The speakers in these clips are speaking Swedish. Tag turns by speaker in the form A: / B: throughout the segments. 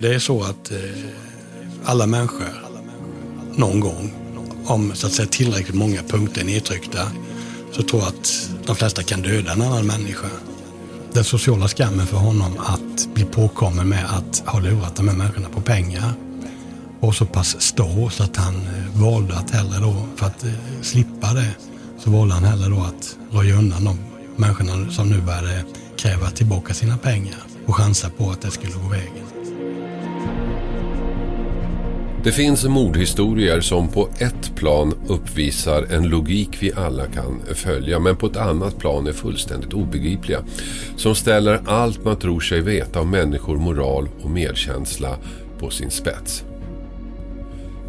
A: Det är så att eh, alla människor någon gång, om så att säga tillräckligt många punkter är nedtryckta, så tror jag att de flesta kan döda en annan människa. Den sociala skammen för honom att bli påkommen med att ha lurat de här människorna på pengar var så pass stor så att han eh, valde att hellre då, för att eh, slippa det, så valde han hellre då att röja undan de människorna som nu började kräva tillbaka sina pengar och chansa på att det skulle gå vägen.
B: Det finns mordhistorier som på ett plan uppvisar en logik vi alla kan följa men på ett annat plan är fullständigt obegripliga. Som ställer allt man tror sig veta om människor, moral och medkänsla på sin spets.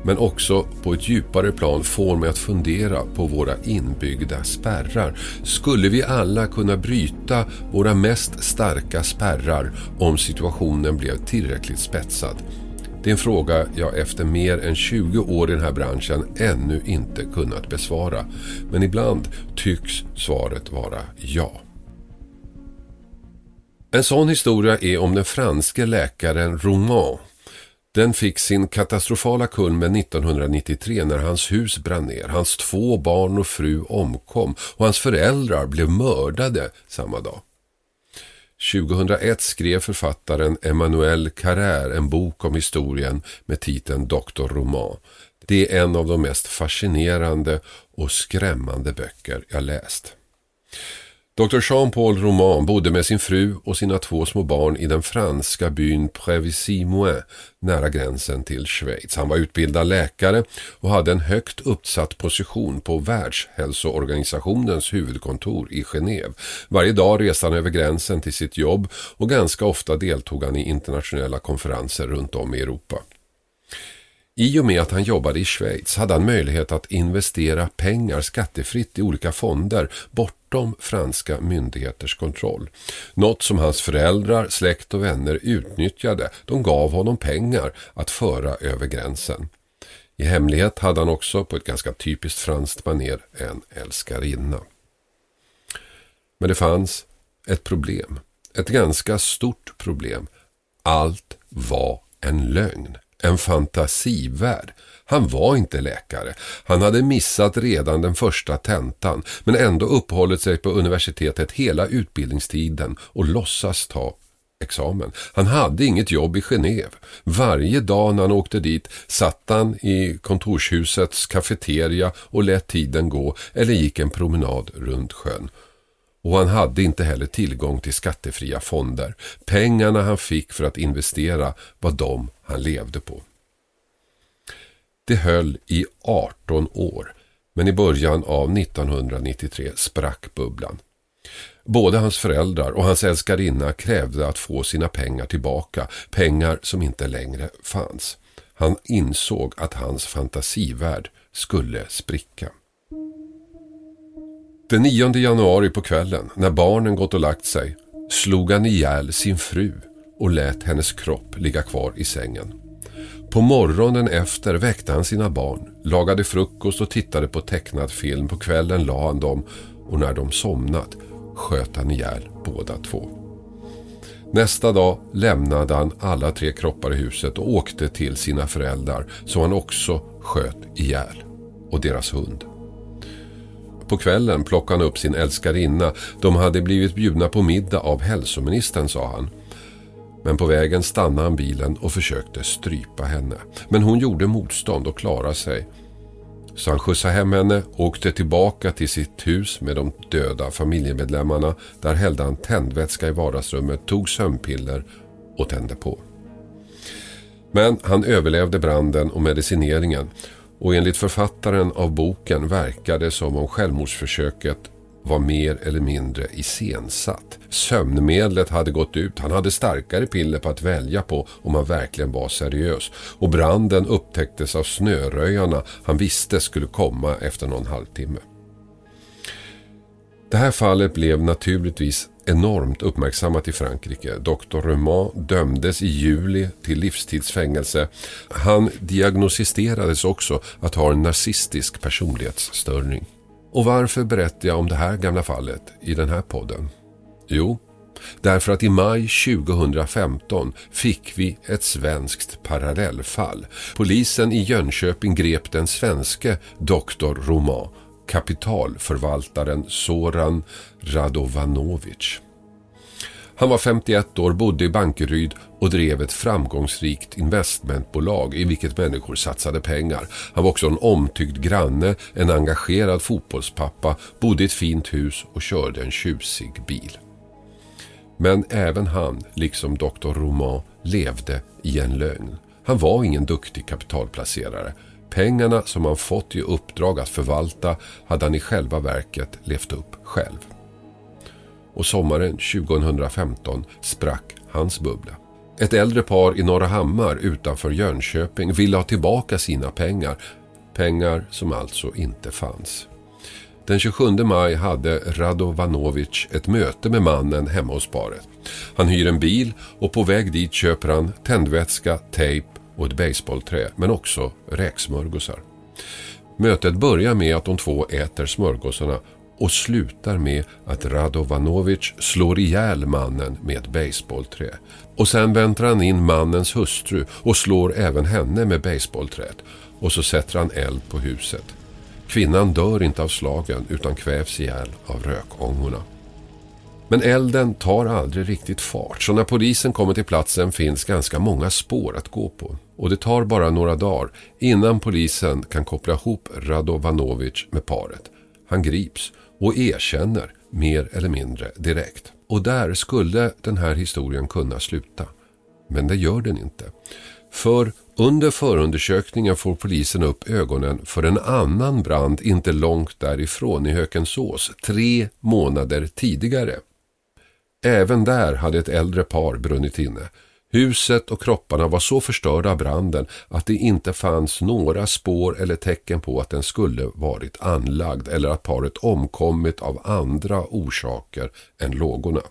B: Men också på ett djupare plan får mig att fundera på våra inbyggda spärrar. Skulle vi alla kunna bryta våra mest starka spärrar om situationen blev tillräckligt spetsad? Det är en fråga jag efter mer än 20 år i den här branschen ännu inte kunnat besvara. Men ibland tycks svaret vara ja. En sån historia är om den franske läkaren Roman. Den fick sin katastrofala kulmen 1993 när hans hus brann ner, hans två barn och fru omkom och hans föräldrar blev mördade samma dag. 2001 skrev författaren Emmanuel Carrère en bok om historien med titeln Dr. Roman. Det är en av de mest fascinerande och skrämmande böcker jag läst. Dr. Jean-Paul Roman bodde med sin fru och sina två små barn i den franska byn Prévisy-Mouin nära gränsen till Schweiz. Han var utbildad läkare och hade en högt uppsatt position på Världshälsoorganisationens huvudkontor i Genève. Varje dag reste han över gränsen till sitt jobb och ganska ofta deltog han i internationella konferenser runt om i Europa. I och med att han jobbade i Schweiz hade han möjlighet att investera pengar skattefritt i olika fonder bortom franska myndigheters kontroll. Något som hans föräldrar, släkt och vänner utnyttjade. De gav honom pengar att föra över gränsen. I hemlighet hade han också på ett ganska typiskt franskt maner en älskarinna. Men det fanns ett problem. Ett ganska stort problem. Allt var en lögn en fantasivärld. Han var inte läkare. Han hade missat redan den första tentan men ändå uppehållit sig på universitetet hela utbildningstiden och låtsas ta examen. Han hade inget jobb i Genève. Varje dag när han åkte dit satt han i kontorshusets kafeteria och lät tiden gå eller gick en promenad runt sjön. Och han hade inte heller tillgång till skattefria fonder. Pengarna han fick för att investera var de han levde på. Det höll i 18 år, men i början av 1993 sprack bubblan. Både hans föräldrar och hans älskarinna krävde att få sina pengar tillbaka, pengar som inte längre fanns. Han insåg att hans fantasivärld skulle spricka. Den 9 januari på kvällen, när barnen gått och lagt sig, slog han ihjäl sin fru och lät hennes kropp ligga kvar i sängen. På morgonen efter väckte han sina barn, lagade frukost och tittade på tecknad film. På kvällen la han dem och när de somnat sköt han ihjäl båda två. Nästa dag lämnade han alla tre kroppar i huset och åkte till sina föräldrar som han också sköt ihjäl och deras hund. På kvällen plockade han upp sin älskarinna. De hade blivit bjudna på middag av hälsoministern, sa han. Men på vägen stannade han bilen och försökte strypa henne. Men hon gjorde motstånd och klarade sig. Så han skjutsade hem henne, och åkte tillbaka till sitt hus med de döda familjemedlemmarna. Där hällde han tändvätska i vardagsrummet, tog sömnpiller och tände på. Men han överlevde branden och medicineringen och enligt författaren av boken verkar det som om självmordsförsöket var mer eller mindre iscensatt. Sömnmedlet hade gått ut, han hade starkare piller på att välja på om han verkligen var seriös. Och branden upptäcktes av snöröjarna han visste skulle komma efter någon halvtimme. Det här fallet blev naturligtvis enormt uppmärksammat i Frankrike. Dr. Reman dömdes i juli till livstidsfängelse. Han diagnostiserades också att ha en narcissistisk personlighetsstörning. Och varför berättar jag om det här gamla fallet i den här podden? Jo, därför att i maj 2015 fick vi ett svenskt parallellfall. Polisen i Jönköping grep den svenske doktor Roman, kapitalförvaltaren Soran Radovanovic. Han var 51 år, bodde i Bankeryd och drev ett framgångsrikt investmentbolag i vilket människor satsade pengar. Han var också en omtyckt granne, en engagerad fotbollspappa, bodde i ett fint hus och körde en tjusig bil. Men även han, liksom Dr. Roman, levde i en lögn. Han var ingen duktig kapitalplacerare. Pengarna som han fått i uppdrag att förvalta hade han i själva verket levt upp själv och sommaren 2015 sprack hans bubbla. Ett äldre par i Norra Hammar utanför Jönköping ville ha tillbaka sina pengar. Pengar som alltså inte fanns. Den 27 maj hade Radovanovic ett möte med mannen hemma hos paret. Han hyr en bil och på väg dit köper han tändvätska, tejp och ett baseballträ men också räksmörgåsar. Mötet börjar med att de två äter smörgåsarna och slutar med att Radovanovic slår ihjäl mannen med ett baseballträ. Och sen väntar han in mannens hustru och slår även henne med baseballträet. Och så sätter han eld på huset. Kvinnan dör inte av slagen utan kvävs ihjäl av rökångorna. Men elden tar aldrig riktigt fart så när polisen kommer till platsen finns ganska många spår att gå på. Och det tar bara några dagar innan polisen kan koppla ihop Radovanovic med paret. Han grips och erkänner mer eller mindre direkt. Och där skulle den här historien kunna sluta. Men det gör den inte. För under förundersökningen får polisen upp ögonen för en annan brand inte långt därifrån i Hökensås tre månader tidigare. Även där hade ett äldre par brunnit inne Huset och kropparna var så förstörda av branden att det inte fanns några spår eller tecken på att den skulle varit anlagd eller att paret omkommit av andra orsaker än lågorna.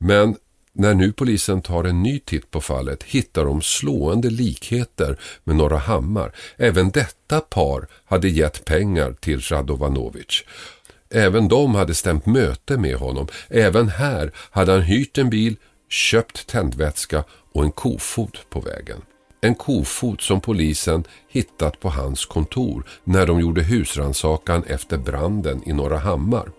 B: Men när nu polisen tar en ny titt på fallet hittar de slående likheter med Norra Hammar. Även detta par hade gett pengar till Radovanovic. Även de hade stämt möte med honom. Även här hade han hyrt en bil, köpt tändvätska och en kofot på vägen. En kofot som polisen hittat på hans kontor när de gjorde husransakan efter branden i Norra Hammar.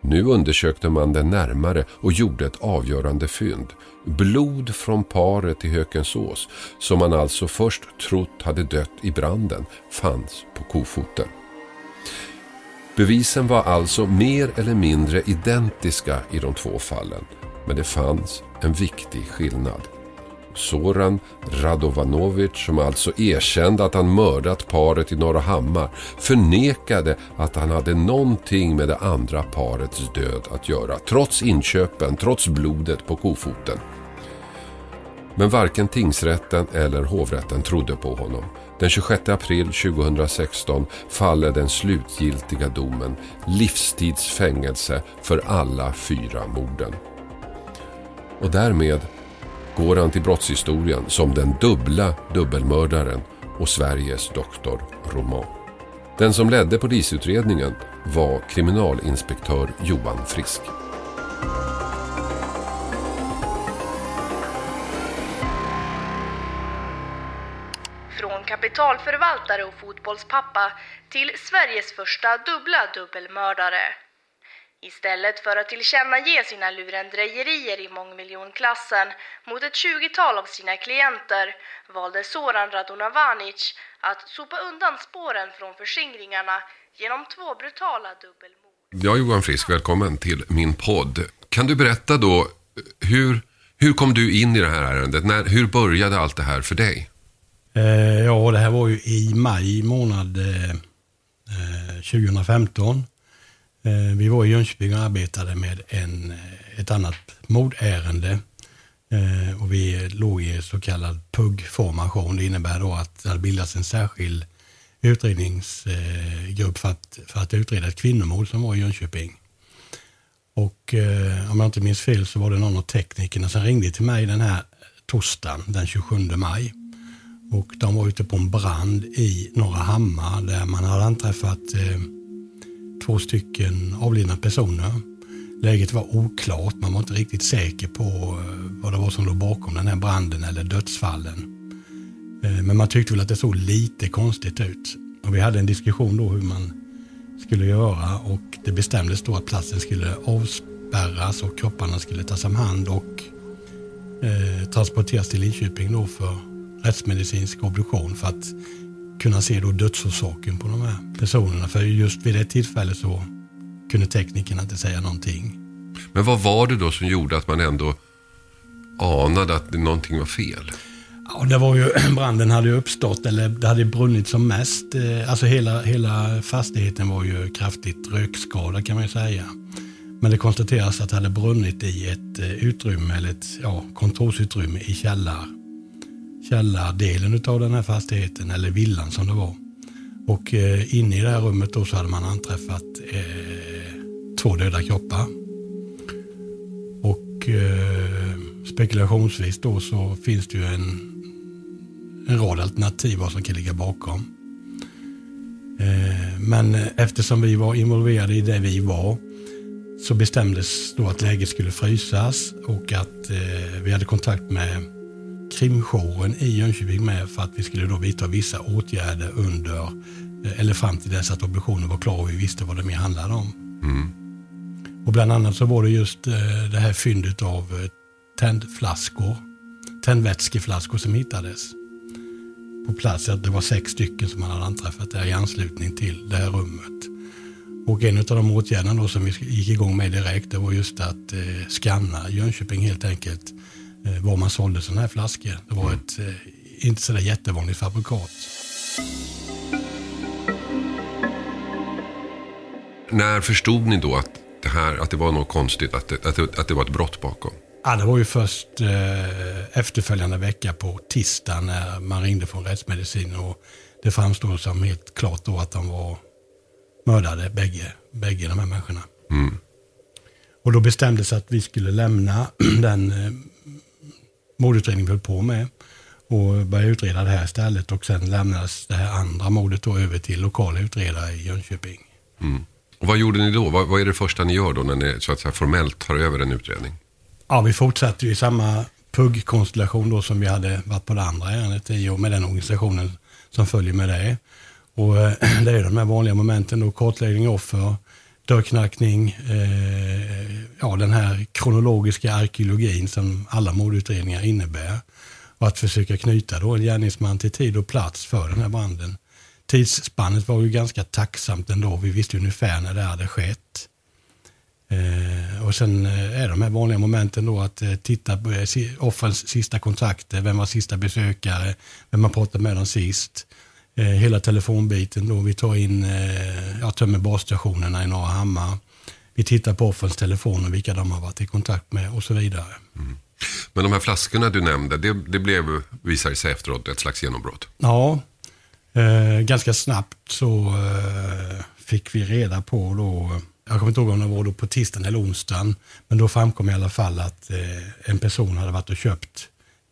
B: Nu undersökte man den närmare och gjorde ett avgörande fynd. Blod från paret i Hökensås, som man alltså först trott hade dött i branden, fanns på kofoten. Bevisen var alltså mer eller mindre identiska i de två fallen. Men det fanns en viktig skillnad. Soran Radovanovic, som alltså erkände att han mördat paret i Norra Hammar, förnekade att han hade någonting med det andra parets död att göra. Trots inköpen, trots blodet på kofoten. Men varken tingsrätten eller hovrätten trodde på honom. Den 26 april 2016 faller den slutgiltiga domen livstidsfängelse för alla fyra morden. Och därmed går han till brottshistorien som den dubbla dubbelmördaren och Sveriges doktor Roman. Den som ledde polisutredningen var kriminalinspektör Johan Frisk.
C: Från kapitalförvaltare och fotbollspappa till Sveriges första dubbla dubbelmördare. Istället för att tillkännage sina lurendrejerier i mångmiljonklassen mot ett tjugotal av sina klienter valde Soran Radonavanic att sopa undan spåren från förskingringarna genom två brutala dubbelmord.
B: Ja, Johan Frisk, välkommen till min podd. Kan du berätta då, hur, hur kom du in i det här ärendet? När, hur började allt det här för dig?
A: Eh, ja, det här var ju i maj månad eh, 2015. Eh, vi var i Jönköping och arbetade med en, eh, ett annat mordärende. Eh, och vi låg i så kallad PUG-formation. Det innebär då att det hade bildats en särskild utredningsgrupp för att, för att utreda ett kvinnomord som var i Jönköping. Och om jag inte minns fel så var det någon av teknikerna som ringde till mig den här torsdagen den 27 maj Och de var ute på en brand i Norra Hammar där man hade anträffat eh, två stycken avlidna personer. Läget var oklart, man var inte riktigt säker på eh, vad det var som låg bakom den här branden eller dödsfallen. Eh, men man tyckte väl att det såg lite konstigt ut. Och vi hade en diskussion då hur man skulle göra och det bestämdes då att platsen skulle avspärras och kropparna skulle tas om hand och eh, transporteras till Linköping då för rättsmedicinsk obduktion för att kunna se då dödsorsaken på de här personerna. För just vid det tillfället så kunde teknikerna inte säga någonting.
B: Men vad var det då som gjorde att man ändå anade att någonting var fel?
A: Ja, det var ju, branden hade uppstått, eller det hade brunnit som mest. Eh, alltså hela, hela fastigheten var ju kraftigt rökskadad kan man ju säga. Men det konstateras att det hade brunnit i ett eh, utrymme, eller ett ja, kontorsutrymme i källar, källardelen av den här fastigheten, eller villan som det var. Och eh, inne i det här rummet då så hade man anträffat eh, två döda kroppar. Och eh, spekulationsvis då så finns det ju en en rad alternativ vad som kan ligga bakom. Eh, men eftersom vi var involverade i det vi var så bestämdes då att läget skulle frysas och att eh, vi hade kontakt med krimjouren i Jönköping med för att vi skulle då vidta vissa åtgärder under eh, eller fram till dess att obduktionen var klar och vi visste vad det mer handlade om. Mm. Och bland annat så var det just det här fyndet av tändflaskor, tändvätskeflaskor som hittades på plats. Att det var sex stycken som man hade anträffat där i anslutning till det här rummet. Och en av de åtgärderna då som vi gick igång med direkt det var just att eh, skanna Jönköping helt enkelt. Eh, var man sålde sådana här flaskor. Det var mm. ett eh, inte sådär jättevanligt fabrikat.
B: När förstod ni då att det, här, att det var något konstigt, att det, att det, att det var ett brott bakom?
A: Ja, det var ju först eh, efterföljande vecka på tisdag när man ringde från rättsmedicin och det framstod som helt klart då att de var mördade, bägge, bägge de här människorna. Mm. Och då bestämdes att vi skulle lämna den eh, mordutredningen höll på med och börja utreda det här istället och sen lämnades det här andra mordet då över till lokala utredare i Jönköping.
B: Mm. Och vad gjorde ni då? Vad, vad, är det första ni gör då när ni så att säga, formellt tar över en utredning?
A: Ja, vi fortsatte i samma PUG-konstellation då som vi hade varit på det andra ärendet i och med den organisationen som följer med det. Och eh, det är de här vanliga momenten då, kartläggning offer, dörrknackning, eh, ja den här kronologiska arkeologin som alla mordutredningar innebär. Och att försöka knyta då en gärningsman till tid och plats för den här branden. Tidsspannet var ju ganska tacksamt ändå. Vi visste ungefär när det hade skett. Eh, och sen eh, är de här vanliga momenten då att eh, titta på eh, offrens sista kontakter, vem var sista besökare, vem har pratat med dem sist. Eh, hela telefonbiten då, vi tar in, eh, ja, tömmer basstationerna i Norra Hammar. Vi tittar på offrens telefoner, vilka de har varit i kontakt med och så vidare. Mm.
B: Men de här flaskorna du nämnde, det, det blev, visade sig efteråt, ett slags genombrott?
A: Ja, eh, ganska snabbt så fick vi reda på då jag kommer inte ihåg om det var då på tisdagen eller onsdagen, men då framkom i alla fall att eh, en person hade varit och köpt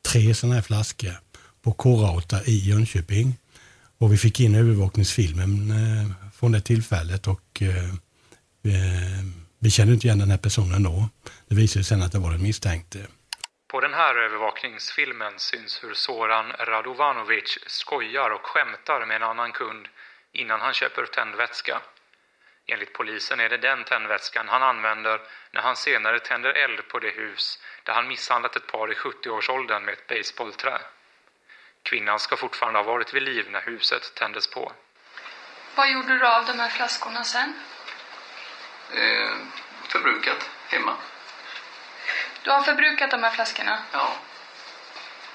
A: tre sådana här flaskor på K-Rauta i Jönköping. Och vi fick in övervakningsfilmen eh, från det tillfället och eh, eh vi kände inte igen den här personen då. Det visade sig sen att det var den misstänkte. Eh.
D: På den här övervakningsfilmen syns hur Soran Radovanovic skojar och skämtar med en annan kund innan han köper tändvätska. Enligt polisen är det den tändvätskan han använder när han senare tänder eld på det hus där han misshandlat ett par i 70-årsåldern med ett baseballträ. Kvinnan ska fortfarande ha varit vid liv när huset tändes på.
E: Vad gjorde du av de här flaskorna sen?
F: Eh, förbrukat hemma.
E: Du har förbrukat de här flaskorna?
F: Ja.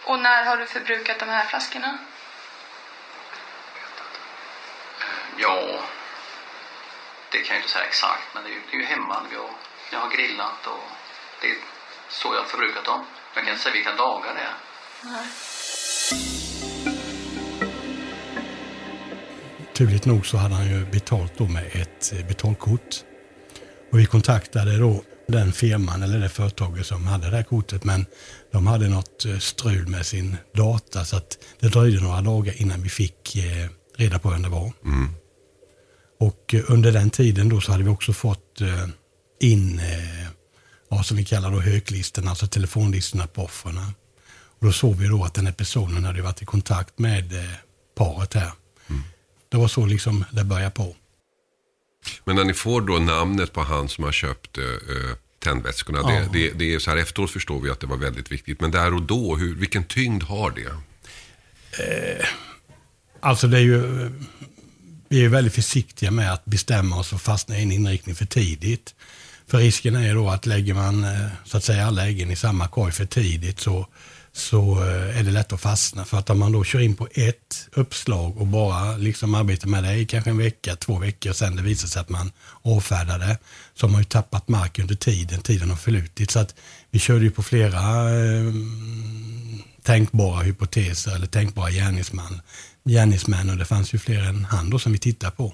E: Och när har du förbrukat de här flaskorna?
F: Ja, det kan jag inte säga exakt, men det är ju, det är ju hemma. Jag, jag har grillat och det är så jag har förbrukat dem. Jag kan inte säga vilka dagar det är. Nej.
A: Turligt nog så hade han ju betalt då med ett eh, betalkort. Och vi kontaktade då den firman eller det företaget som hade det här kortet. Men de hade något eh, strul med sin data så att det dröjde några dagar innan vi fick eh, reda på vem det var.
B: Mm.
A: Och under den tiden då så hade vi också fått in vad som vi kallar då höglistorna, alltså telefonlistorna på offren. Då såg vi då att den här personen hade varit i kontakt med paret här. Mm. Det var så liksom det började på.
B: Men när ni får då namnet på han som har köpt eh, tändvätskorna, ja. det, det, det, är så här efteråt förstår vi att det var väldigt viktigt. Men där och då, hur, vilken tyngd har det?
A: Eh, alltså det är ju, vi är väldigt försiktiga med att bestämma oss och fastna i en inriktning för tidigt. För risken är då att lägger man eh, så att säga alla äggen i samma korg för tidigt så så eh, är det lätt att fastna. För att om man då kör in på ett uppslag och bara liksom arbetar med det i kanske en vecka, två veckor och sen det visar sig att man avfärdar det, så har man ju tappat mark under tiden, tiden har förlutit. Så att vi körde ju på flera eh, tänkbara hypoteser eller tänkbara gärningsmän. gärningsmän och det fanns ju fler än han då som vi tittar på.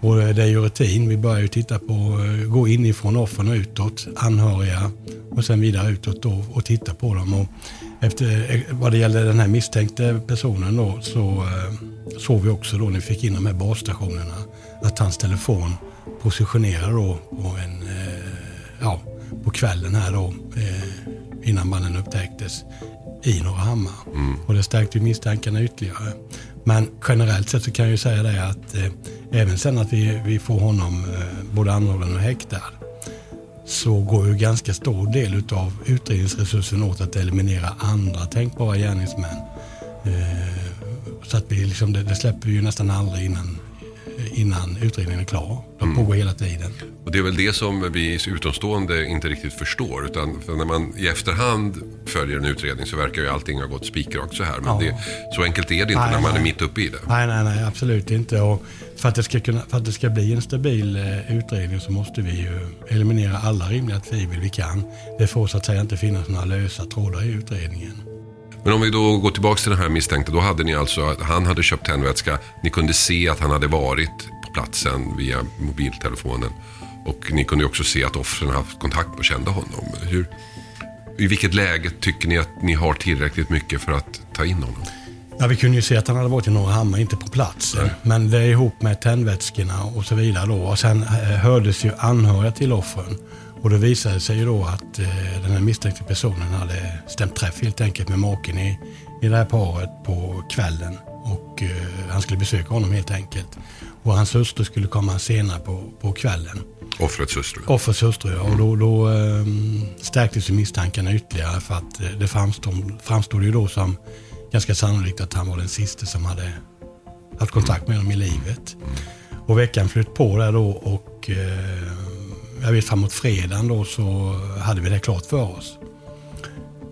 A: Och eh, det är ju rutin. Vi börjar ju titta på, eh, gå inifrån offren och utåt, anhöriga och sen vidare utåt då, och titta på dem. Och efter, eh, vad det gäller den här misstänkte personen då, så såg vi också då när vi fick in de här basstationerna att hans telefon positionerade då på en, ja, på kvällen här då, innan mannen upptäcktes i Norrahammar. Mm. Och det stärkte ju misstankarna ytterligare. Men generellt sett så kan jag ju säga det att eh, även sen att vi, vi får honom eh, både anhållen och häktad så går ju ganska stor del av utredningsresursen åt att eliminera andra tänkbara gärningsmän. Eh, så att vi liksom, det, det släpper ju nästan aldrig innan, innan utredningen är klar. De mm. pågår hela tiden.
B: Och Det är väl det som vi utomstående inte riktigt förstår. Utan för när man i efterhand följer en utredning så verkar ju allting ha gått spikrakt så här. Men ja. det, så enkelt är det inte nej, när man nej. är mitt uppe i det.
A: Nej, nej, nej absolut inte. Och för, att det ska kunna, för att det ska bli en stabil eh, utredning så måste vi ju eliminera alla rimliga tvivel vi kan. Det får så att säga inte finnas några lösa trådar i utredningen.
B: Men om vi då går tillbaka till den här misstänkte. Då hade ni alltså, han hade köpt tändvätska. Ni kunde se att han hade varit på platsen via mobiltelefonen. Och ni kunde också se att offren haft kontakt och kände honom. Hur, I vilket läge tycker ni att ni har tillräckligt mycket för att ta in honom?
A: Ja, vi kunde ju se att han hade varit i Norrahammar, inte på platsen. Nej. Men det är ihop med tändvätskorna och så vidare. Då. Och sen eh, hördes ju anhöriga till offren. Och det visade sig ju då att eh, den här misstänkta personen hade stämt träff helt enkelt med maken i, i det här paret på kvällen. Och eh, han skulle besöka honom helt enkelt. Och hans hustru skulle komma senare på, på kvällen.
B: Offrets hustru?
A: Offrets hustru, ja. Och då, då eh, stärktes ju misstankarna ytterligare för att eh, det framstod, framstod ju då som ganska sannolikt att han var den sista som hade haft kontakt med honom i livet. Och veckan flöt på där då och eh, jag vet framåt fredagen då så hade vi det klart för oss.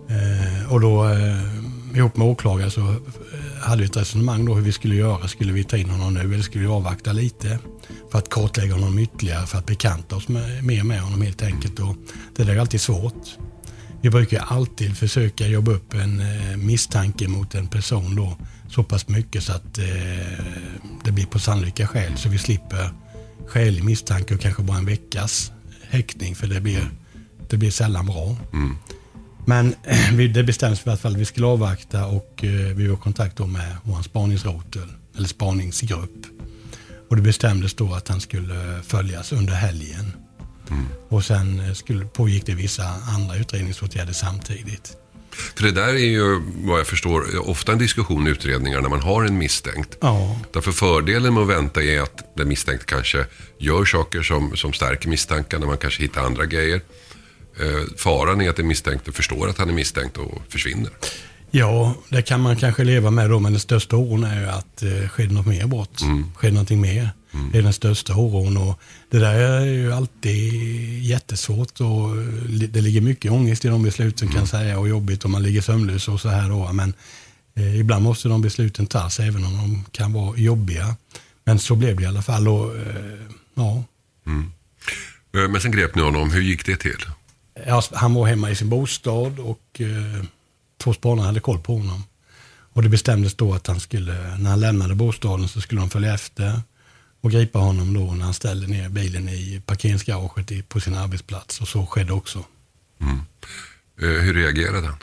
A: Eh, och då eh, ihop med åklagare så eh, hade vi ett resonemang då hur vi skulle göra. Skulle vi ta in honom nu eller skulle vi avvakta lite för att kartlägga honom ytterligare för att bekanta oss med, mer med honom helt enkelt. Och det där är alltid svårt. Vi brukar alltid försöka jobba upp en eh, misstanke mot en person då så pass mycket så att eh, det blir på sannolika skäl så vi slipper skälig misstanke och kanske bara en veckas häktning för det blir, det blir sällan bra. Mm. Men det bestäms i alla fall att vi skulle avvakta och eh, vi var i kontakt med vår spaningsrotel, eller spaningsgrupp. Och det bestämdes då att han skulle följas under helgen. Mm. Och sen eh, skulle, pågick det vissa andra utredningsåtgärder samtidigt.
B: För det där är ju, vad jag förstår, ofta en diskussion i utredningar när man har en misstänkt.
A: Ja.
B: Därför fördelen med att vänta är att den misstänkte kanske gör saker som, som stärker misstankarna, man kanske hittar andra grejer. Eh, faran är att den misstänkte förstår att han är misstänkt och försvinner.
A: Ja, det kan man kanske leva med då, men den största oron är ju att eh, sker det något mer brott? Mm. Sker det någonting mer? Mm. Det är den största oron och det där är ju alltid jättesvårt och det ligger mycket ångest i de besluten mm. kan säga och jobbigt om man ligger sömnlös och så här då. Men eh, ibland måste de besluten tas även om de kan vara jobbiga. Men så blev det i alla fall och eh, ja.
B: Mm. Eh, men sen grep ni honom, hur gick det till?
A: Ja, han var hemma i sin bostad och eh, två spanare hade koll på honom. Och det bestämdes då att han skulle, när han lämnade bostaden så skulle de följa efter och gripa honom då när han ställde ner bilen i parkeringsgaraget i- på sin arbetsplats. Och så skedde också.
B: Eh, hur reagerade han?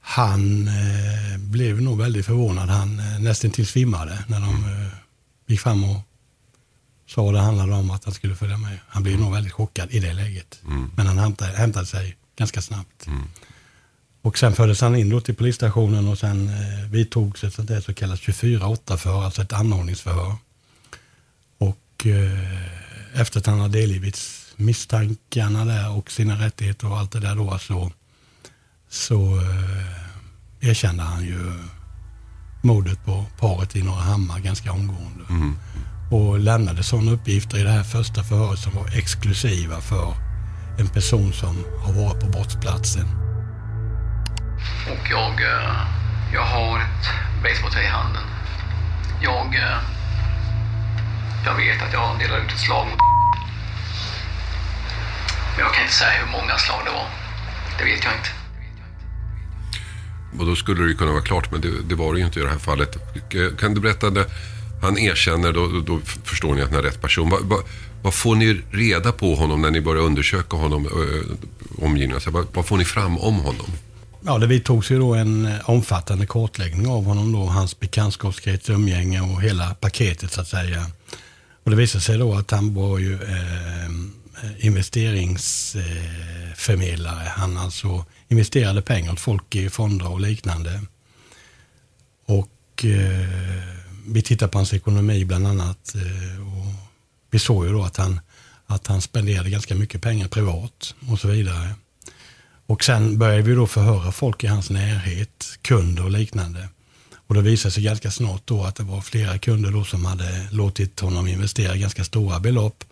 A: Han eh, blev nog väldigt förvånad. Han eh, nästan till svimmade när de eh, gick fram och sa det handlade om att han skulle följa med. Han blev nog väldigt chockad i det läget. Men han hämtade, hämtade sig ganska snabbt. Och sen fördes han in till polisstationen och sen eh, vidtogs ett sånt där så kallat 24-8-förhör, alltså ett anordningsförhör. Och eh, efter att han har delgivits misstankarna där och sina rättigheter och allt det där då så, så eh, erkände han ju mordet på paret i Norra Hammar ganska omgående. Och lämnade sådana uppgifter i det här första förhöret som var exklusiva för en person som har varit på brottsplatsen.
F: Och jag, eh, jag har ett basebollträ i handen. Jag, eh, jag vet att jag delar ut ett slag mot Men jag kan inte säga hur många slag det var. Det vet jag inte.
B: Och då skulle det ju kunna vara klart, men det, det var det ju inte i det här fallet. Eh, kan du berätta, det, han erkänner, då, då- förstår ni att han är rätt person. Vad, va, vad får ni reda på honom när ni börjar undersöka honom, ö, omgivningen? Så vad, vad får ni fram om honom?
A: Ja, det vidtogs ju då en eh, omfattande kartläggning av honom då, hans bekantskapskrets, umgänge och hela paketet så att säga. Och det visade sig då att han var ju ehm, eh, investeringsförmedlare. Han alltså investerade pengar åt folk i fonder och liknande. Och eh, vi tittade på hans ekonomi bland annat. Eh, och vi såg ju då att han, att han spenderade ganska mycket pengar privat och så vidare. Och sen började vi då förhöra folk i hans närhet, kunder och liknande. Och det visade sig ganska snart då att det var flera kunder då som hade låtit honom investera ganska stora belopp.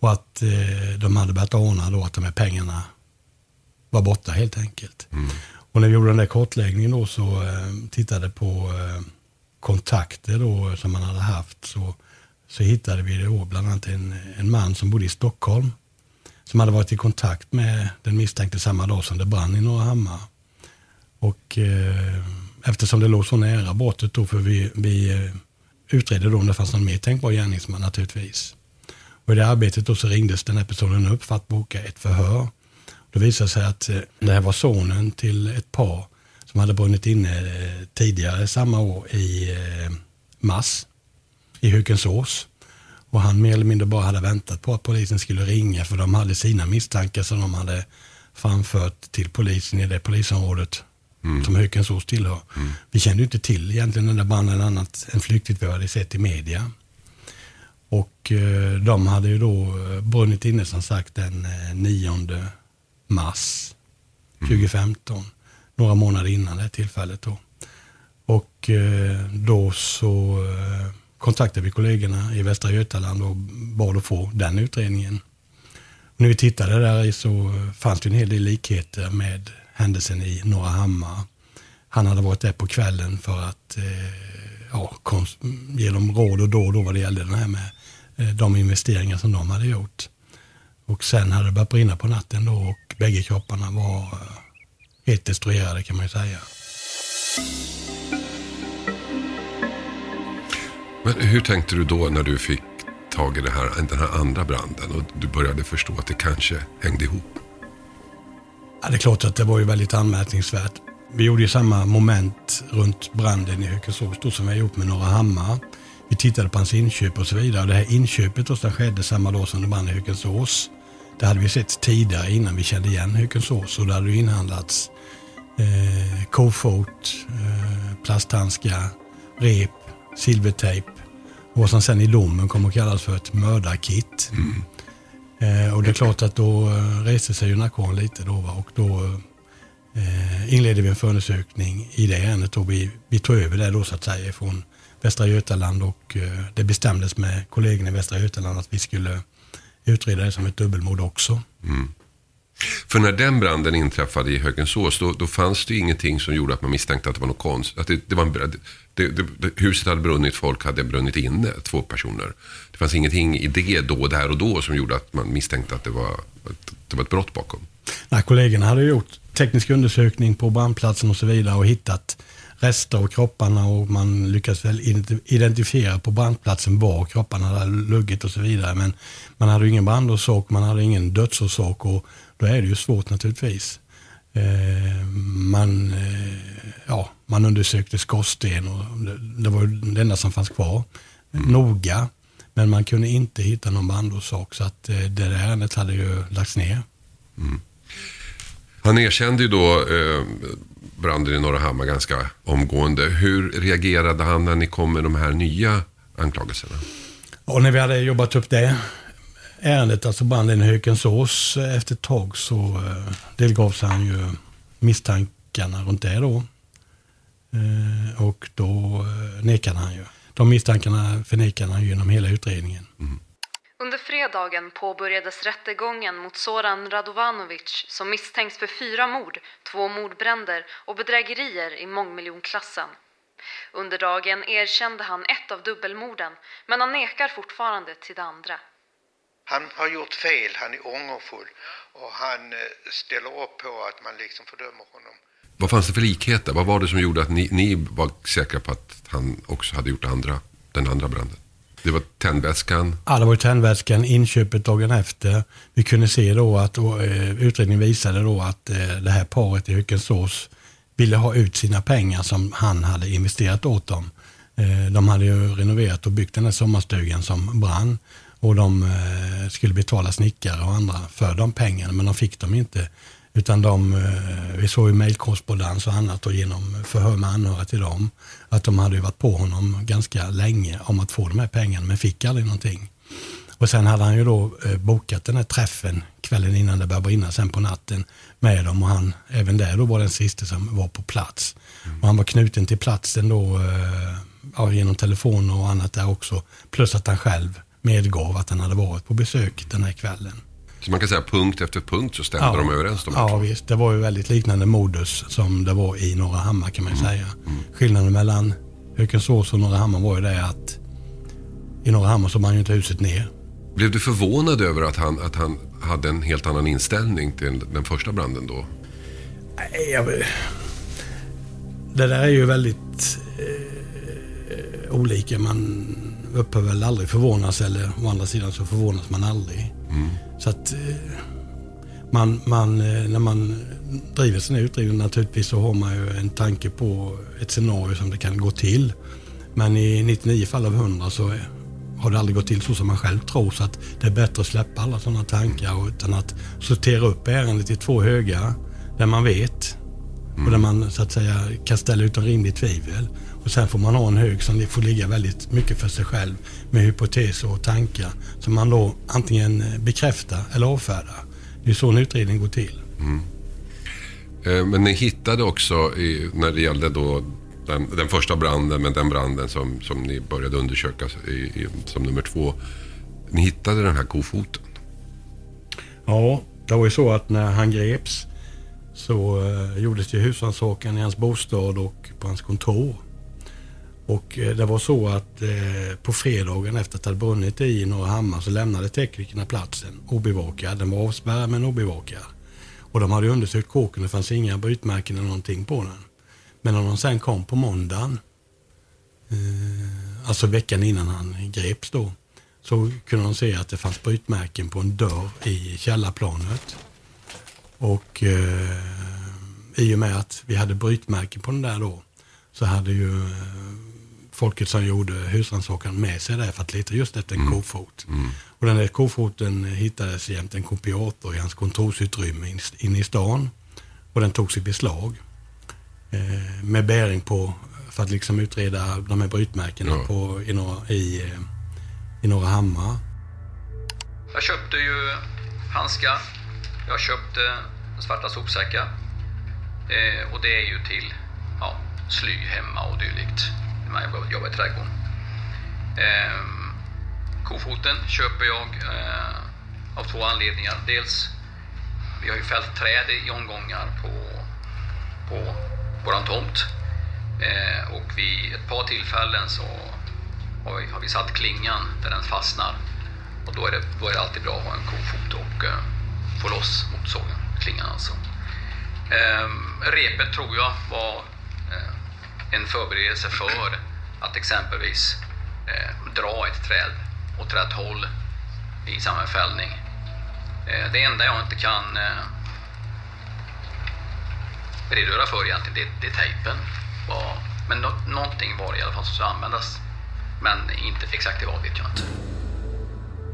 A: Och att eh, de hade börjat ana då att de här pengarna var borta helt enkelt. Och när vi gjorde den där kartläggningen då så eh, tittade på eh, kontakter då som man hade haft så, så hittade vi då bland annat en, en man som bodde i Stockholm som hade varit i kontakt med den misstänkte samma dag som det brann i Norra Hammar. Och eh, eftersom det låg så nära brottet då, för vi, vi eh, utredde då om det fanns någon mer tänkbar gärningsman naturligtvis. Och i det arbetet då så ringdes den här personen upp för att boka ett förhör. Då visade det sig att eh, det här var sonen till ett par som hade brunnit inne eh, tidigare samma år i eh, mars i Hökensås. Och han mer eller mindre bara hade väntat på att polisen skulle ringa för de hade sina misstankar som de hade framfört till polisen i det polisområdet som Hökensås tillhör. Vi kände ju inte till egentligen den där branden annat än flyktigt vi hade sett i media. Och eh, de hade ju då eh, brunnit inne som sagt den eh, 9 mars 2015. Några månader innan det tillfället då. Och eh, då så eh, kontaktade vi kollegorna i Västra Götaland och bad att få den utredningen. Och när vi tittade där i så fanns det en hel del likheter med händelsen i Norra Hammar. Han hade varit där på kvällen för att eh, ja, ge dem råd och då och då vad det gällde det här med eh, de investeringar som de hade gjort. Och sen hade det börjat brinna på natten då och bägge kropparna var eh, helt destruerade kan man ju säga.
B: Men hur tänkte du då när du fick tag i det här, den här andra branden och du började förstå att det kanske hängde ihop?
A: Ja, det är klart att det var ju väldigt anmärkningsvärt. Vi gjorde ju samma moment runt branden i Hökensås då som vi har gjort med Norra Hammar. Vi tittade på hans inköp och så vidare. Det här inköpet då som skedde samma dag som det brann i Hökensås. Det hade vi sett tidigare innan vi kände igen Hökensås och det hade inhandlats eh, kofot, eh, plasthandskar, rep, silvertejp och vad som sen i domen kommer att kallas för ett mördarkit. Eh, och det är klart att då eh, reste sig ju narkon lite då va? och då eh, inledde vi en förundersökning i det ärendet och vi, vi tog över det då så att säga från Västra Götaland och eh, det bestämdes med kollegorna i Västra Götaland att vi skulle utreda det som ett dubbelmord också. Mm.
B: För när den branden inträffade i Högensås, då, då fanns det ju ingenting som gjorde att man misstänkte att det var något konstigt. Att det, det var en, det, det, det, huset hade brunnit, folk hade brunnit inne, två personer. Det fanns ingenting i det då, där och då som gjorde att man misstänkte att det var, att det var ett brott bakom.
A: Nej, kollegorna hade gjort teknisk undersökning på brandplatsen och så vidare och hittat rester av kropparna och man lyckades väl identifiera på brandplatsen var kropparna hade luggit och så vidare. Men man hade ingen brandorsak, man hade ingen dödsorsak och då är det ju svårt naturligtvis. Eh, man, eh, ja, man undersökte skorsten och det var det enda som fanns kvar. Mm. Noga, men man kunde inte hitta någon brandorsak så att det där ärendet hade ju lagts ner. Mm.
B: Han erkände ju då eh, branden i Norra Hammar ganska omgående. Hur reagerade han när ni kom med de här nya anklagelserna?
A: Och när vi hade jobbat upp det ärendet, alltså branden i Hökensås, efter ett tag så eh, delgavs han ju misstankarna runt det då. Eh, och då eh, nekade han ju. De misstankarna förnekade han genom hela utredningen. Mm.
C: Under fredagen påbörjades rättegången mot Soran Radovanovic som misstänks för fyra mord, två mordbränder och bedrägerier i mångmiljonklassen. Under dagen erkände han ett av dubbelmorden, men han nekar fortfarande till det andra.
G: Han har gjort fel, han är ångerfull och han eh, ställer upp på att man liksom fördömer honom.
B: Vad fanns det för likheter? Vad var det som gjorde att ni, ni var säkra på att han också hade gjort andra, den andra branden? Det var tändväskan?
A: Ja, det var tändväskan, inköpet dagen efter. Vi kunde se då att och, eh, utredningen visade då att eh, det här paret i Hökensås ville ha ut sina pengar som han hade investerat åt dem. De hade ju renoverat och byggt den här sommarstugan som brann och de eh, skulle betala snickare och andra för de pengarna men de fick dem inte. Utan de, eh, vi såg ju mejlkorrespondens och annat och genom förhör med anhöriga till dem att de hade varit på honom ganska länge om att få de här pengarna men fick aldrig någonting. Och sen hade han ju då eh, bokat den här träffen kvällen innan det började brinna sen på natten med dem och han även där då var den sista som var på plats. Mm. Och han var knuten till platsen då ja, genom telefon och annat där också. Plus att han själv medgav att han hade varit på besök den här kvällen.
B: Så man kan säga punkt efter punkt så stämde
A: ja.
B: de överens? De
A: ja, visst. Det var ju väldigt liknande modus som det var i Norra Hammar kan man mm. säga. Mm. Skillnaden mellan Hökensås och Norra Hammar var ju det att i Norra Hammar så man ju inte huset ner.
B: Blev du förvånad över att han, att han hade en helt annan inställning till den första branden då?
A: Nej, jag... Det där är ju väldigt eh, olika. Man upphör väl aldrig förvånas eller å andra sidan så förvånas man aldrig. Mm. Så att eh, man, man, eh, när man driver sin utredning naturligtvis så har man ju en tanke på ett scenario som det kan gå till. Men i 99 fall av 100 så har det aldrig gått till så som man själv tror. Så att det är bättre att släppa alla sådana tankar utan att sortera upp ärendet i två högar där man vet mm. och där man så att säga kan ställa utom rimligt tvivel. Och sen får man ha en hög som får ligga väldigt mycket för sig själv med hypoteser och tankar som man då antingen bekräftar eller avfärdar. Det är så en utredning går till. Mm.
B: Eh, men ni hittade också i, när det gällde då den, den, första branden, men den branden som, som ni började undersöka i, i, som nummer två. Ni hittade den här kofoten.
A: Ja, det var ju så att när han greps så eh, gjordes det husrannsakan i hans bostad och på hans kontor. Och eh, det var så att eh, på fredagen efter att det hade brunnit i Norra Hammar så lämnade teknikerna platsen obevakad. Den var avspärrad men obevakad. Och de hade undersökt kåken, det fanns inga brytmärken eller någonting på den. Men när de sen kom på måndagen, eh, alltså veckan innan han greps då, så kunde de se att det fanns brytmärken på en dörr i källarplanet. Och eh, i och med att vi hade brytmärken på den där då, så hade ju eh, folket som gjorde husrannsakan med sig där för att leta just efter en mm. kofot. Mm. Och den där kofoten hittades jämte en kopiator i hans kontorsutrymme inne i stan. Och den togs i beslag. Eh, med bäring på, för att liksom utreda de här brytmärkena ja. på, i, norra, i, eh, i Norra Hammar.
F: Jag köpte ju handskar. Jag köpte svarta sopsäckar. Eh, och det är ju till ja, sly hemma och dylikt när jag jobbar i trädgården. Eh, kofoten köper jag eh, av två anledningar. Dels, vi har ju fällt träd i omgångar på, på våran tomt. Eh, och vid ett par tillfällen så har vi, har vi satt klingan där den fastnar. Och då är det, då är det alltid bra att ha en kofot och eh, få loss motorsågen, klingan alltså. Eh, repet tror jag var en förberedelse för att exempelvis eh, dra ett träd åt rätt håll i samma fällning. Eh, det enda jag inte kan eh, redogöra för egentligen, det, det är tejpen. Men no, någonting var det i alla fall som skulle användas. Men inte exakt vad vet jag inte.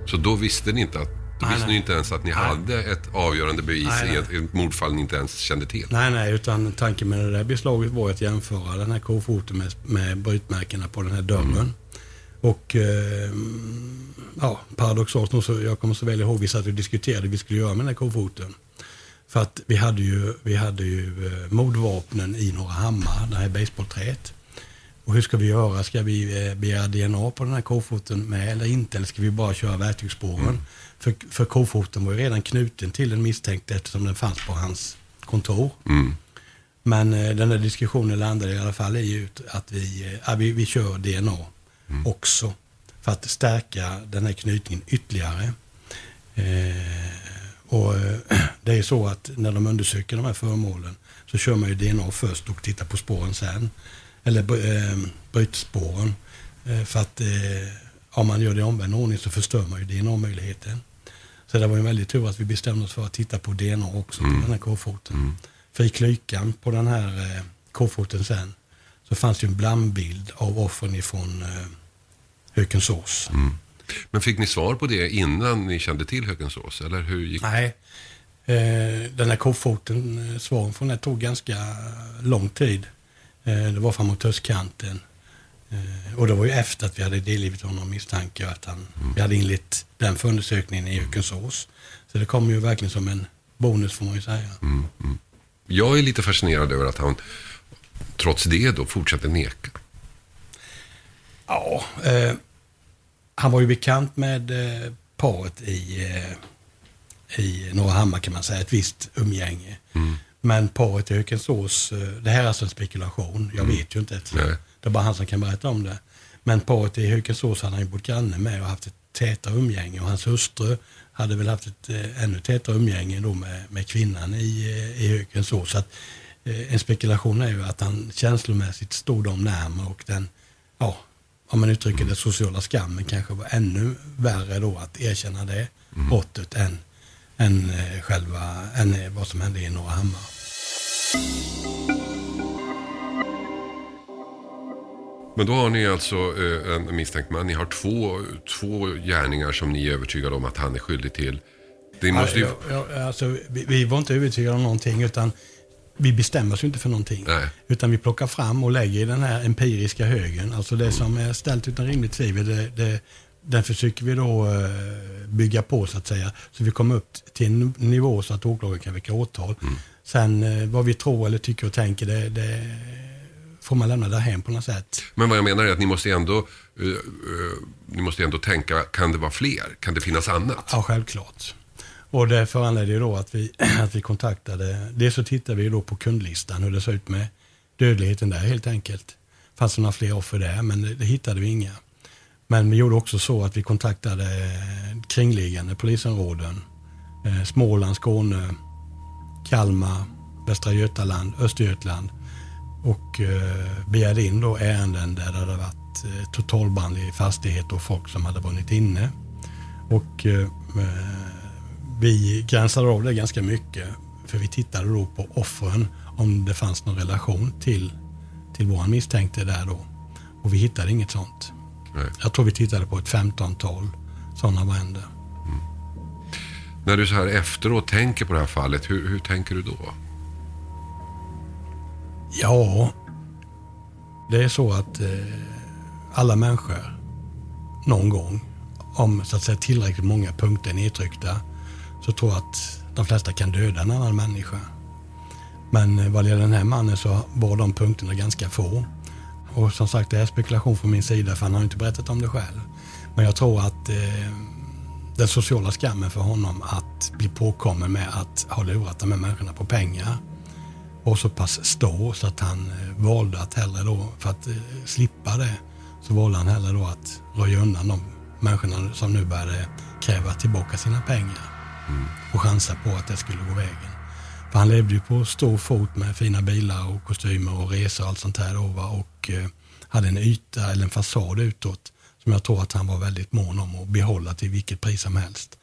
B: Så då visste ni inte att då visste ni inte ens att ni
A: Nej.
B: hade ett avgörande bevis
A: Nej,
B: i
A: nej.
B: ett, ett mordfall ni inte ens kände till?
A: Nej, nej, utan tanken med det där beslaget var att jämföra den här kofoten med, med brytmärkena på den här dörren. Och eh, ja, paradoxalt nog, så jag kommer så väl ihåg, vi satt och diskuterade vi skulle göra med den här kofoten. För att vi hade ju, vi hade ju eh, mordvapnen i några hammar, det här basebollträet. Och hur ska vi göra? Ska vi eh, begära DNA på den här kofoten med eller inte? Eller ska vi bara köra verktygsspåren? För, för kofoten var ju redan knuten till den misstänkte eftersom den fanns på hans kontor.
B: Mm.
A: Men eh, den där diskussionen landade i alla fall i ut att vi, ja, vi, vi kör DNA också. För att stärka den här knytningen ytterligare. Eh, och eh, det är så att när de undersöker de här föremålen så kör man ju DNA först och tittar på spåren sen. Eller eh, brytspåren. Eh, för att eh, om man gör det i omvänd ordning så förstör man ju DNA-möjligheten. Så det var ju en väldigt tur att vi bestämde oss för att titta på DNA också på den här kofoten. För i klykan på den här eh, kofoten sen så fanns det en blandbild av offren ifrån eh, Hökensås.
B: Men fick ni svar på det innan ni kände till Hökensås? Eller hur gick
A: Nej, eh, den här kofoten, eh, svaren från den tog ganska lång tid. Eh, det var framåt höstkanten. Eh, och det var ju efter att vi hade delgivit honom misstanke att han, vi hade inlett den förundersökningen i Hökensås. Så det kom ju verkligen som en bonus får man ju säga.
B: Jag är lite fascinerad över att han trots det då fortsatte neka.
A: Ja, eh, han var ju bekant med eh, paret i, eh, i Norra Hammar kan man säga, ett visst umgänge. Men paret i Hökensås, eh, det här är alltså en spekulation, jag vet ju inte.
B: Nej.
A: Det är bara han som kan berätta om det. Men paret i Hökensås hade han ju bott granne med och haft ett tätare umgänge och hans hustru hade väl haft ett eh, ännu tätare umgänge då med, med kvinnan i, eh, i Hökensås. Så att, eh, en spekulation är ju att han känslomässigt stod dem närmare och den, ja, om man uttrycker det, sociala skammen kanske var ännu värre då att erkänna det brottet än, än, eh, själva, än eh, vad som hände i Norra Hammar.
B: Men då har ni alltså eh, en misstänkt man. Ni har två, två gärningar som ni är övertygade om att han är skyldig till. Det måste ju...
A: Ja, ja, alltså, vi, vi var inte övertygade om någonting utan vi bestämmer oss inte för någonting.
B: Nej.
A: Utan vi plockar fram och lägger i den här empiriska högen. Alltså det som är ställt utan rimligt tvivel, det, det, den försöker vi då eh, bygga på så att säga. Så vi kommer upp till en nivå så att åklagaren kan väcka åtal. Sen eh, vad vi tror eller tycker och tänker, det, det får man lämna därhen på något sätt.
B: Men vad jag menar är att ni måste ändå, eh, eh, ni måste ändå tänka, kan det vara fler? Kan det finnas annat?
A: Ja, självklart. Och det föranledde ju då att vi, att vi kontaktade, dels så tittade vi då på kundlistan hur det såg ut med dödligheten där helt enkelt. Fanns det några fler offer där, men det, det hittade vi inga. Men vi gjorde också så att vi kontaktade kringliggande polisområden. Eh, Småland, Skåne, Kalmar, Västra Götaland, Östergötland. Och eh, begärde in då ärenden där det hade varit eh, totalbrand i fastighet och folk som hade brunnit inne. Och eh, vi gränsade av det ganska mycket. För vi tittade då på offren om det fanns någon relation till, till våran misstänkte där då. Och vi hittade inget sånt.
B: Nej.
A: Jag tror vi tittade på ett 15-tal sådana bränder.
B: När du så här efteråt tänker på det här fallet, hur, hur tänker du då?
A: Ja, det är så att eh, alla människor någon gång, om så att säga tillräckligt många punkter är nedtryckta, så tror jag att de flesta kan döda en annan människa. Men eh, vad gäller den här mannen så var de punkterna ganska få. Och som sagt, det är spekulation från min sida för han har inte berättat om det själv. Men jag tror att eh, den sociala skammen för honom att bli påkommen med att ha lurat de här människorna på pengar var så pass stor så att han eh, valde att hellre då, för att eh, slippa det, så valde han hellre då att röja undan de människorna som nu började kräva tillbaka sina pengar och chansa på att det skulle gå vägen. För han levde ju på stor fot med fina bilar och kostymer och resor och allt sånt här. Då? Och eh, hade en yta eller en fasad utåt som jag tror att han var väldigt mån om att behålla till vilket pris som helst.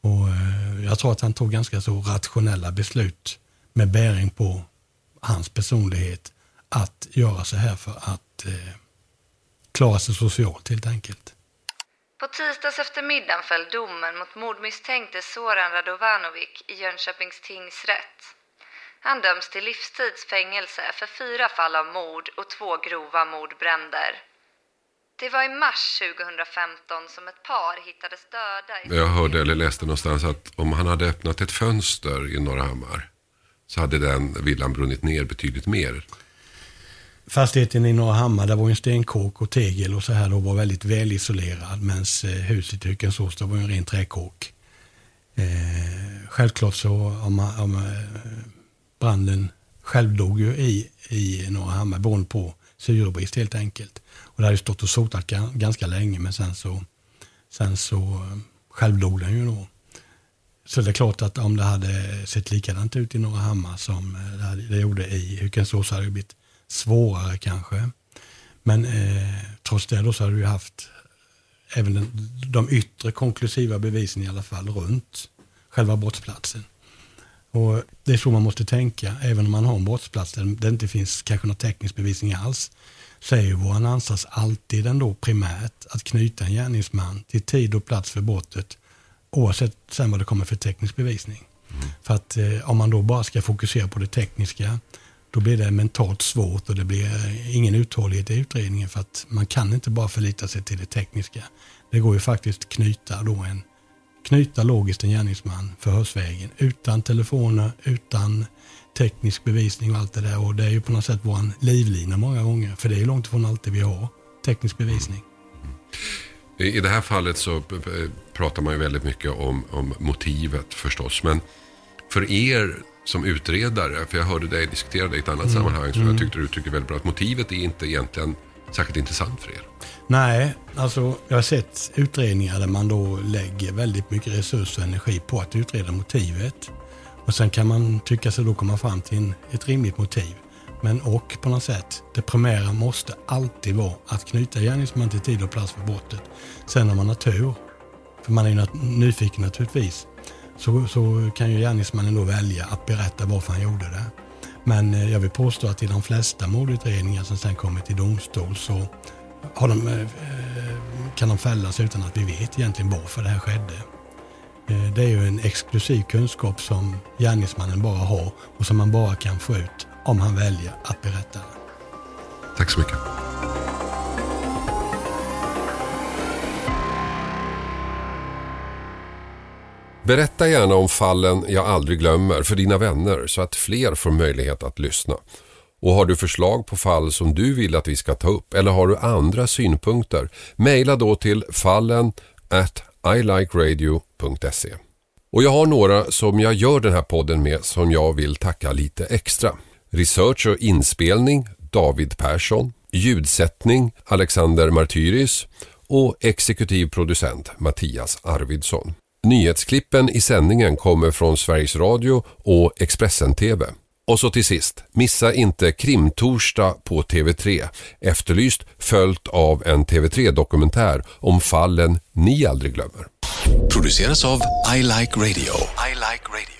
A: Och eh, jag tror att han tog ganska så rationella beslut med bäring på hans personlighet att göra så här för att eh, klara sig socialt helt enkelt.
H: På tisdags eftermiddagen föll domen mot mordmisstänkte Soran Radovanovic i Jönköpings tingsrätt. Han döms till livstidsfängelse för fyra fall av mord och två grova mordbränder. Det var i mars 2015 som ett par hittades döda i...
B: Jag hörde eller läste någonstans att om han hade öppnat ett fönster i Norrahammar så hade den villan brunnit ner betydligt mer.
A: Fastigheten i Norrahammar, där var en stenkåk och tegel och så här då var väldigt välisolerad. Medan eh, huset i Hökensås, där var en ren träkåk. Eh, självklart så om, om eh, branden självdog ju i, i Norrahammar beroende på syrebrist helt enkelt. Och det hade stått och sotat ganska länge men sen så, sen så eh, självdog den ju då. Så det är klart att om det hade sett likadant ut i Norrahammar som eh, det gjorde i Hökensås hade det blivit svårare kanske. Men eh, trots det då så hade vi haft även den, de yttre konklusiva bevisen i alla fall runt själva brottsplatsen. Och Det är så man måste tänka, även om man har en brottsplats där det inte finns kanske någon teknisk bevisning alls, så är ju vår ansats alltid ändå primärt att knyta en gärningsman till tid och plats för brottet, oavsett sen vad det kommer för teknisk bevisning. Mm. För att eh, om man då bara ska fokusera på det tekniska, då blir det mentalt svårt och det blir eh, ingen uthållighet i utredningen för att man kan inte bara förlita sig till det tekniska. Det går ju faktiskt knyta då en knyta logiskt en gärningsman förhörsvägen utan telefoner, utan teknisk bevisning och allt det där. Och det är ju på något sätt vår livlina många gånger. För det är långt ifrån alltid vi har teknisk bevisning.
B: I det här fallet så pratar man ju väldigt mycket om, om motivet förstås. Men för er som utredare, för jag hörde dig diskutera det i ett annat mm. sammanhang som mm. jag tyckte du uttryckte väldigt bra, att motivet är inte egentligen särskilt intressant för er.
A: Nej, alltså jag har sett utredningar där man då lägger väldigt mycket resurser och energi på att utreda motivet. Och sen kan man tycka sig då komma fram till en, ett rimligt motiv. Men och på något sätt, det primära måste alltid vara att knyta gärningsmannen till tid och plats för brottet. Sen om man har tur, för man är ju nyfiken naturligtvis, så, så kan ju gärningsmannen då välja att berätta varför han gjorde det. Men eh, jag vill påstå att i de flesta mordutredningar som sen kommer till domstol så har de, eh, eh, kan de fällas utan att vi vet egentligen varför det här skedde. Det är ju en exklusiv kunskap som gärningsmannen bara har och som man bara kan få ut om han väljer att berätta det.
B: Tack så mycket. Berätta gärna om fallen jag aldrig glömmer för dina vänner så att fler får möjlighet att lyssna. Och har du förslag på fall som du vill att vi ska ta upp eller har du andra synpunkter, mejla då till fallen at ilikeradio.se. Och jag har några som jag gör den här podden med som jag vill tacka lite extra. Research och inspelning David Persson, ljudsättning Alexander Martyris och exekutiv producent Mattias Arvidsson. Nyhetsklippen i sändningen kommer från Sveriges Radio och Expressen TV. Och så till sist, missa inte Krimtorsdag på TV3. Efterlyst följt av en TV3-dokumentär om fallen ni aldrig glömmer.
I: Produceras av I Like Radio. I like radio.